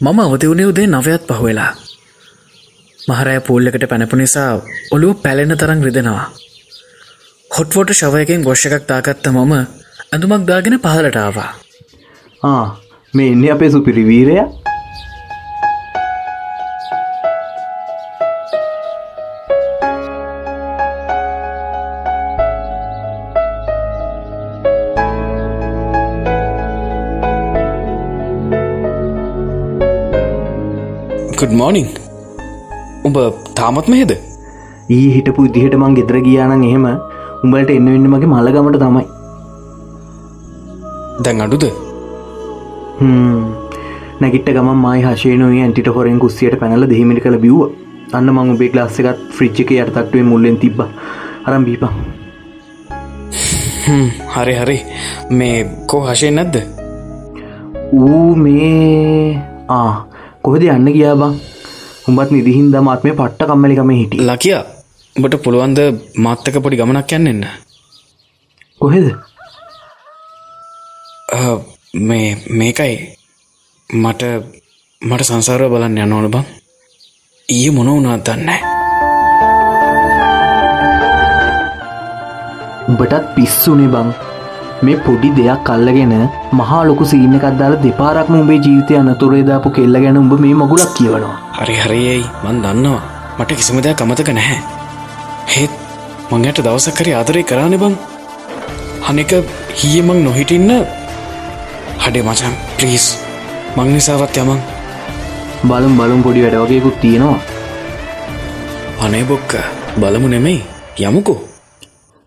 මම අවති වුණේ උදේ නවයත් පහුවෙලා. මහරෑ පූල්ලකට පැනපු නිසා ඔළුව පැලෙන තරම් රිදෙනවා. හොට්වෝට ශවයකින් ගොෂ්ෂ එකක් දාගත්ත මම ඇඳුමක් දාගෙන පහලටාවා. ආ මේ එන්නේ අපේ සුපිරි ගුඩ් මෝනිින් උඹ තාමත් මෙහෙද ඊ හිටපු ඉදිහට මං ගෙදර ගියානන් එහෙම උඹලට එන්න වෙන්න මගේ මළගමට තමයි. දැන් අඩුද නැගිට ගම මයි හශයනය ඇන්ටිට හොරෙන් කුස්සියට පැනල දෙහිමිට කළ බිව්ව. අන්න මං උබේ ලාස්සකත් ෆ්‍රිච්චික යටතක්ටුවේ මුල්ලෙන් තිබ්බ. අරම් බීපා හරි හරි. මේ කෝ හශයෙන් නැද්ද? ඌ මේ ආ කොහද යන්න ගියා බං? උඹත් නිදිහින්ද මාත්මය පට්ට කම්මලිකම හිටිය. ලකිය උඹට පුළුවන්ද මාත්තක පොඩි ගමනක් යන්නෙන්න කොහෙද? මේ මේකයි. මට මට සංසාරව බලන්න යන්න ඕන බං. ඊය මොන වුණත් දන්නේ උඹටත් පිස්සුනේ බං මේ පොඩි දෙයක් කල්ලගෙන මහා ලොකු සීන එකක්දාල දෙපාරක්ම උඹේ ජීවිතය අනතුරේදාපු කෙල්ල ගැන උඹ මේ මගුලක් කියවනවා. හරි හරියයි මන් දන්නවා. මට කිසිම දෙයක් අමතක නැහැ. හෙත් මංයට දවසක්කරි ආදරය කරානෙ බං. හනෙක හීමං නොහිටින්න. හඩේ මචන් ප්‍රීස් මං නිසාවත් යමං බලම් බලම් පොඩි වැඩ වගේකුත් තියෙනවා. අනේ බොක්ක බලමු නෙමෙයි. යමුකෝ.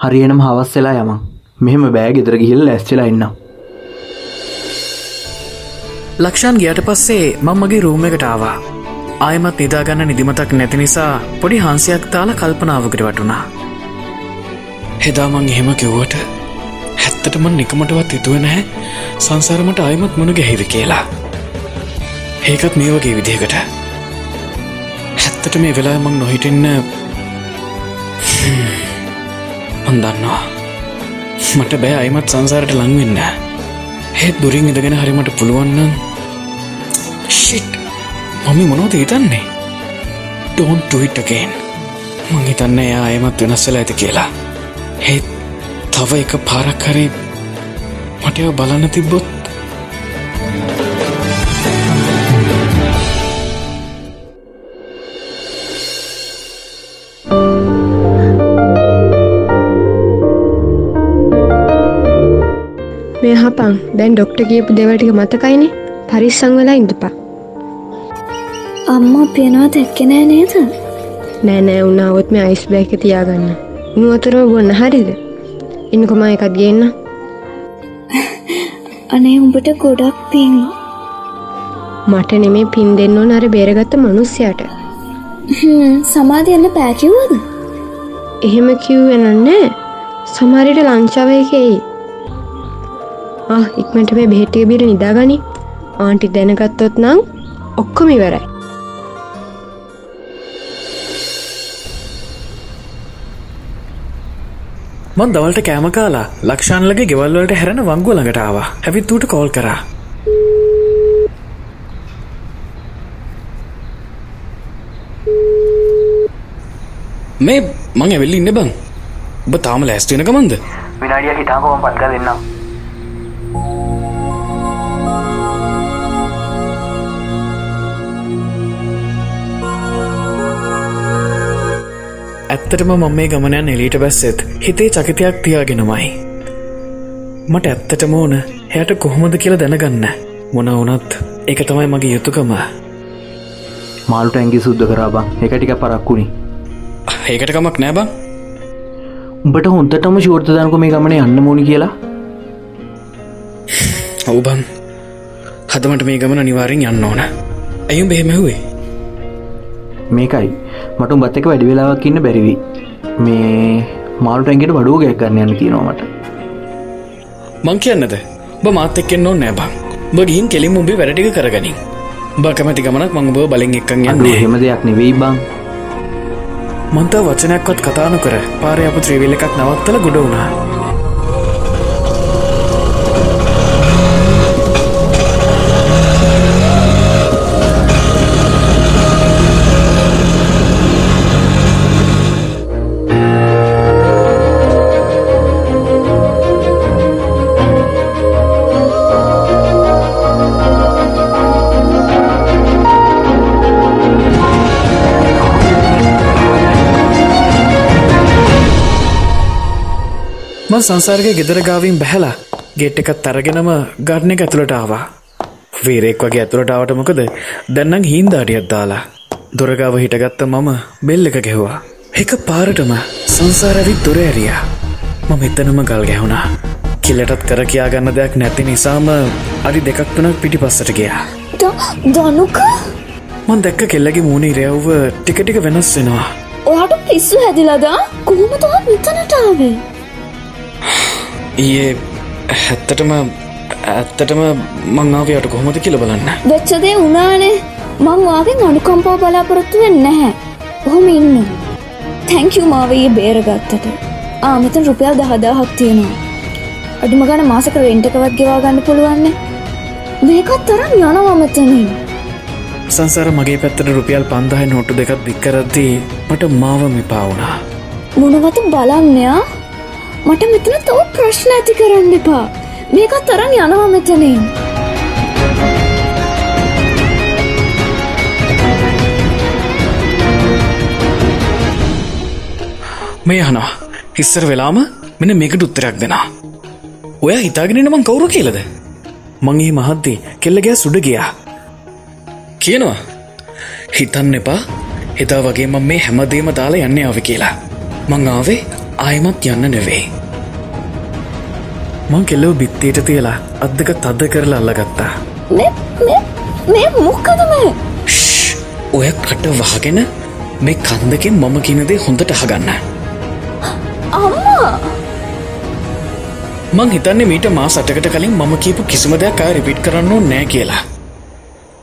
හරියනම් හවස් වෙලා යමන් මෙහෙම බෑ ගෙදර ගිහිල් ඇස්චලා ඉන්න ලක්ෂන් ගියට පස්සේ මං මගේ රූම එකට ආවා. ආයමත් නිදාගන්න නිදිමතක් නැති නිසා පොඩි හන්සියක් තාල කල්පනාවකට වටුණා. හෙදාමං එහෙම කිව්වට හැත්තටම නිකමටවත් හිතුව නැහැ. සංසාරමට අයමත් මුණ ගැහිවි කියලා. ඒකත් මේ වගේ විදිහකට. හැත්තට මේ වෙලා මං නොහිටන්න. අන්දන්නවා මට බෑ අයිමත් සංසාරට ලංවෙන්න හෙත් දුරින් ඉදගෙන හරිමට පුළුවන්න ශිට් මම මොනෝද හිතන්නේ? ඩෝන් ටවිට්ටකෙන් මං හිතන්න එයා අයමත් වෙනස්සල ඇති කියලා. හෙත් තව එක පාරක් හරි මටය බලන්න තිබ්බොත් මේ හපන් දැන් ඩොක්ට කියපු දෙවටික මතකයිනේ. පරිස්සං වෙලා ඉඳපා අම්මා පියනවා දැක්කෙනෑ නේද? නෑනෑ උනාවොත් මේ අයිස් බෑක තියාගන්න. උනුවතරම බොන්න හරිද? ඉන්නකොම එකත් ගන්න. අනේ උඹට ගොඩක් පින්. මට නෙමේ පින් දෙන්න නර බේරගත්ත මනුස්්‍යයට සමාධයන්න පෑකිව්වද එහෙම කිව්වෙනන්නේ සමරිට ලංචාවයකෙයි ආ ඉක්මට මේ බෙහෙටිය බිර නිදාගනි. ආන්ටි දැනගත්තොත් නං ඔක්කොම ඉවරයි. මන් දවල්ට කෑම කාලා ලක්ෂාන්ලගේ ගෙවල්වලට හැරෙන වංගුව ළඟටාව හැවිත් ඌට කෝල් කරා. මේ මං ඇවෙල්ලි ඉන්න බං. ඔබ තාම ලෑස්තිවෙන ගමන්ද? විනාඩිය හිතාපම පත්ක දෙන්නම් ඇත්තටම මම මේ ගමනයන් එලීට බැස්සෙත්. හිතේ චකිතයක් තියාගෙනමයි. මට ඇත්තටම ඕන එයට කොහොමද කියලා දැනගන්න. මොන වනත් එක තමයි මගේ යුතුකම. මාල්ට ඇන්ගි සුද්ද කරාබං එක ටික පරක්කුණි ඒකට කමක් නෑබං උඹට හොන්තටම ශෝර්ත දනක මේ ගමන යන්න මෝනි කියලා? ඔවබන් හදමට මේ ගමන නිවාරෙන් යන්න ඕන. ඇයුම් බෙහෙමැහුවේ මේකයි. මට බත් එක වැඩි වෙලාවක් ඉන්න බැරිවි මේ මාල්ට ඇන්ගට වඩුව ගැක් ගන්න යන්න තියෙනවාමට මං කියන්නද? බ මාත එක්කෙන් ඕ නෑ බං. බගින් කෙලින් උඹේ වැඩටික කරගනින්. බ කමති ගමනක් මං බෝ බලෙන් එක්කන් යන්න හෙම දෙයක් නෙවෙයි බං. මන්ත වචනයක්වත් කතානු කර පාරය අප ත්‍රීවිල්ල එකක් නවත්තල ගොඩ වුණා මං සංසාරගේ ගෙදර ගාවින් බැහැලා ගෙට් එකත් තරගෙනම ගර්ණ එක ඇතුළට ආවා. වීරෙක් වගේ ඇතුළටාවට මොකද? දැන්නම් හින්දාඩියත් දාලා දොරගාව හිටගත්ත මම බෙල්ල එක ගැහවා. එක පාරටම සංසාරැවිත් දොර ඇරියා. මම එතනම ගල් ගැහුණා. කිල්ලටත් කර කියාගන්න දෙයක් නැති නිසාම අඩි දෙකක් තුනක් පිටි පස්සට ගියා දනුක? මන් දැක්ක කෙල්ලගේ මූුණේ රැව්ව ටිකටික වෙනස් වෙනවා. ඔයාට පිස්සු හැදිලදා කොහොම තව මෙතනටාවේ ඊයේ හැත්තටම ඇත්තටම මංආවයට කොහොමද කියල බලන්න. වෙච්චදේ උනානේ මං වාගෙන් අනුකම්පා බලාපොරොත්තු වෙන්න නැහැ. ඔහොම ඉන්න? තැංකූ මාවයේ බේරගත්තට. ආමතන් රුපියල් දහදාහක් තියෙනවා. අඩිම ගන මාසක රෙන්ටකවත් ගෙවා ගන්න පුළුවන්නේ. මේකත් තරම් යනවමතනින් සංසාර මගේ පැත්තට රුපියල් පන්දාහ නොට්ටු දෙකත් දික්කරද්දී මට මාව මිපාවුණා මොනවත බලන්නයා මට මෙතන තව ප්‍රශ්න ඇති කරන්න එපා. මේකත් තරම් යනවා මෙතනින්. මේ යනවා ඉස්සර වෙලාම මෙන මේකට උත්තරයක් දෙනා ඔය හිතාගෙනන මං කවුරු කියලද? මංගේ මහද්දී කෙල්ලගෑ සුඩ ගියා. කියනවා. හිතන්න එපා. හිතා වගේ මං මේ හැමදේම දාලා යන්න ආව කියලා. මං ආවේ ආයමත් යන්න නෙවෙයි මං කෙල්ලව බිත්තේට තියලා අදක තද්ද කරලා අල්ලගත්තා. මේ මොක්කදම ඔය කට වහගෙන මේ කන්දකින් මම කියනදේ හොඳට අහගන්න. අම්මා! මං හිතන්නේ මීට මා සටකට කලින් මම කියපු කිසිම දෙයක් අය රිපිට් කරන්න නෑ කියලා.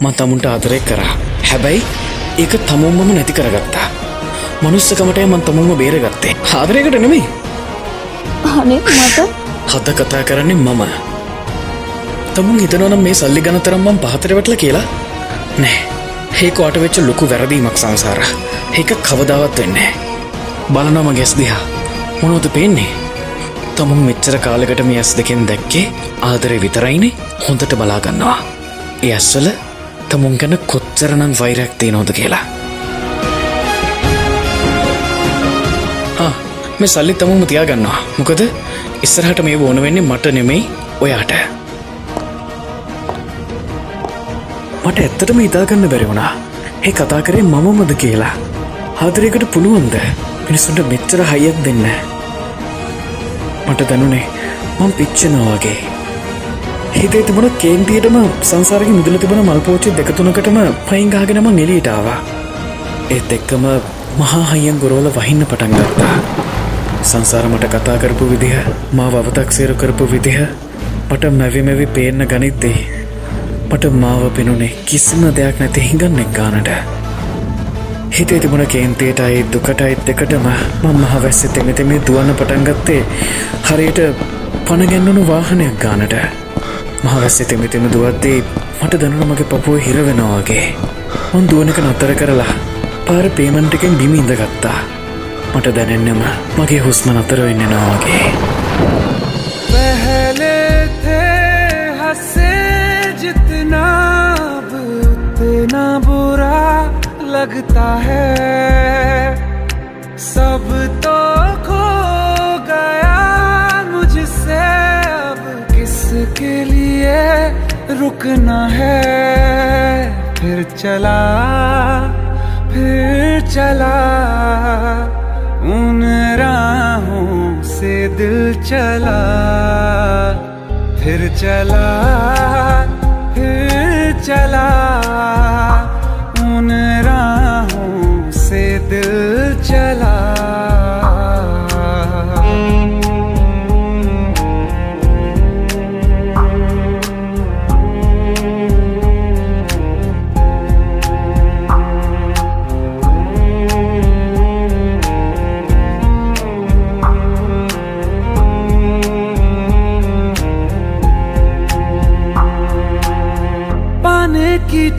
මං තමුන්ට ආදරය කරා. හැබැයි ඒක තමුම්මම නැති කරගත්තා මනුස්සකමටය මන් තමුම බේරගත්තේ. ආදරයකට නෙමෙයි. අනේ මට? හද කතා කරන්නේ මම. තමුන් හිතනවනම් මේ සල්ලි ගන තරම්මම් පහතරවටල කියලා? නෑ. හේකෝට වෙච්ච ලොකු වැරදීමක් සංසාර. ඒක කවදාවත් වෙන්නේ බලනම ගෙස් දිහා. මොනෝද පේන්නේ? තමුන් මෙච්චර කාලෙකට මේ ඇස් දෙකෙන් දැක්කේ ආදරය විතරයිනේ? හොඳට බලාගන්නවා ඒ ඇස්වල තමුන් ගැන කොච්චරනම් වෛරයක් තියනෝද කියලා මේ සල්ලි තමුම තියාගන්නවා. මොකද ඉස්සරහට මේ ඕන වෙන්නේ මට නෙමෙයි ඔයාට. මට ඇත්තටම ඉතාගන්න බැරි වුණා. ඒ කතා කරේ මමමද කියලා. ආදරයකට පුළුවන්ද? මිනිසුන්ට මෙච්චර හයියක් දෙන්න. මට දැනුනේ මං පිච්චනවාගේ හිතේ තිබුණ කේන්තියටම සංසාරක මුදල තිබුණ මල්පෝච්චි දෙකතුනකටම පයිංගාගෙනම නෙලීටාවා ඒත් එක්කම මහා හයියන් ගොරෝල වහින්න පටන් ගත්තා. සංසාරමට කතා කරපු විදිහ මාව අවතක්සේරු කරපු විදිහ මට මැවිමැවි පේන්න ගනිත්තේ මට මාව පෙනුනේ කිසිම දෙයක් නැති හිඟන්නෙක් ගානට. හිතේ තිබුණ කේන්තේටයි දුකටයිත් එකටම මං මහවැස්ස තෙමෙතෙමේ දුවන්න පටන්ගත්තේ හරියට පණගැන්වුණු වාහනයක් ගානට. මහවැස්ස තෙමෙතෙම දුවද්දී මට දැනුන මගේ පපුුව හිරවෙනවාගේ මන් දුවනක නත්තර කරලා පාර පේමන්ටකෙන් බිමි ඉඳ ගත්තා මට දැනෙන්නම මගේ හුස්ම නතර වෙන්න නවාගේ पहले थे हंसे जितना अब उतना बुरा लगता है सब तो खो गया मुझसे अब किसके लिए रुकना है फिर चला फिर चला उन राहों से दिल चला फिर चला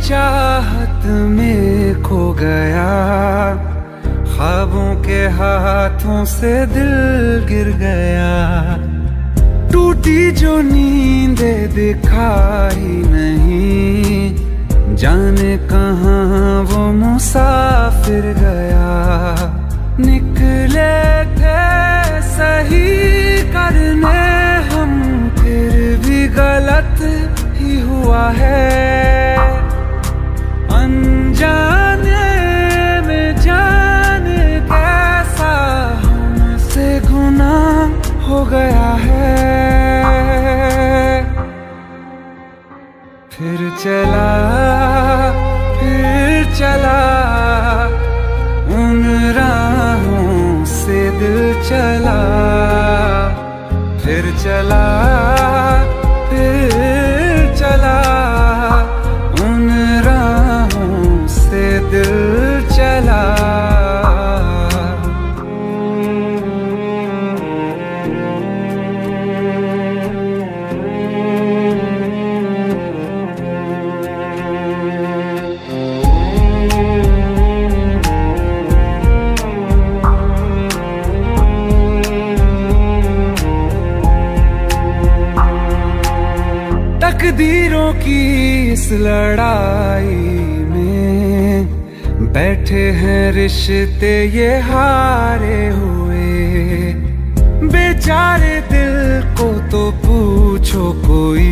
चाहत में खो गया। ख्वाबों के हाथों से दिल गिर गया। टूटी जो नींद दिखाई नहीं। जाने कहाँ वो मुसाफिर गया। निकले थे सही करने हम, फिर भी गलत ही हुआ है। अनजाने में जाने कैसा हमसे गुनाह हो गया है। फिर चला फिर चला, उन राहों से दिल चला। फिर चला। तकदीरों की इस लड़ाई में बैठे हैं रिश्ते ये हारे हुए। बेचारे दिल को तो पूछो कोई,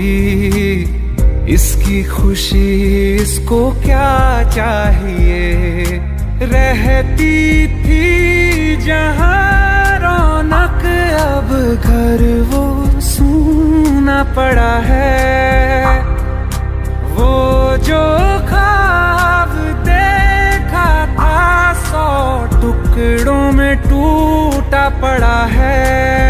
इसकी खुशी इसको क्या चाहिए? रहती थी जहाँ रौनक, अब घर वो सूना पड़ा है। वो जो खाब देखा था सौ टुकड़ों में टूटा पड़ा है।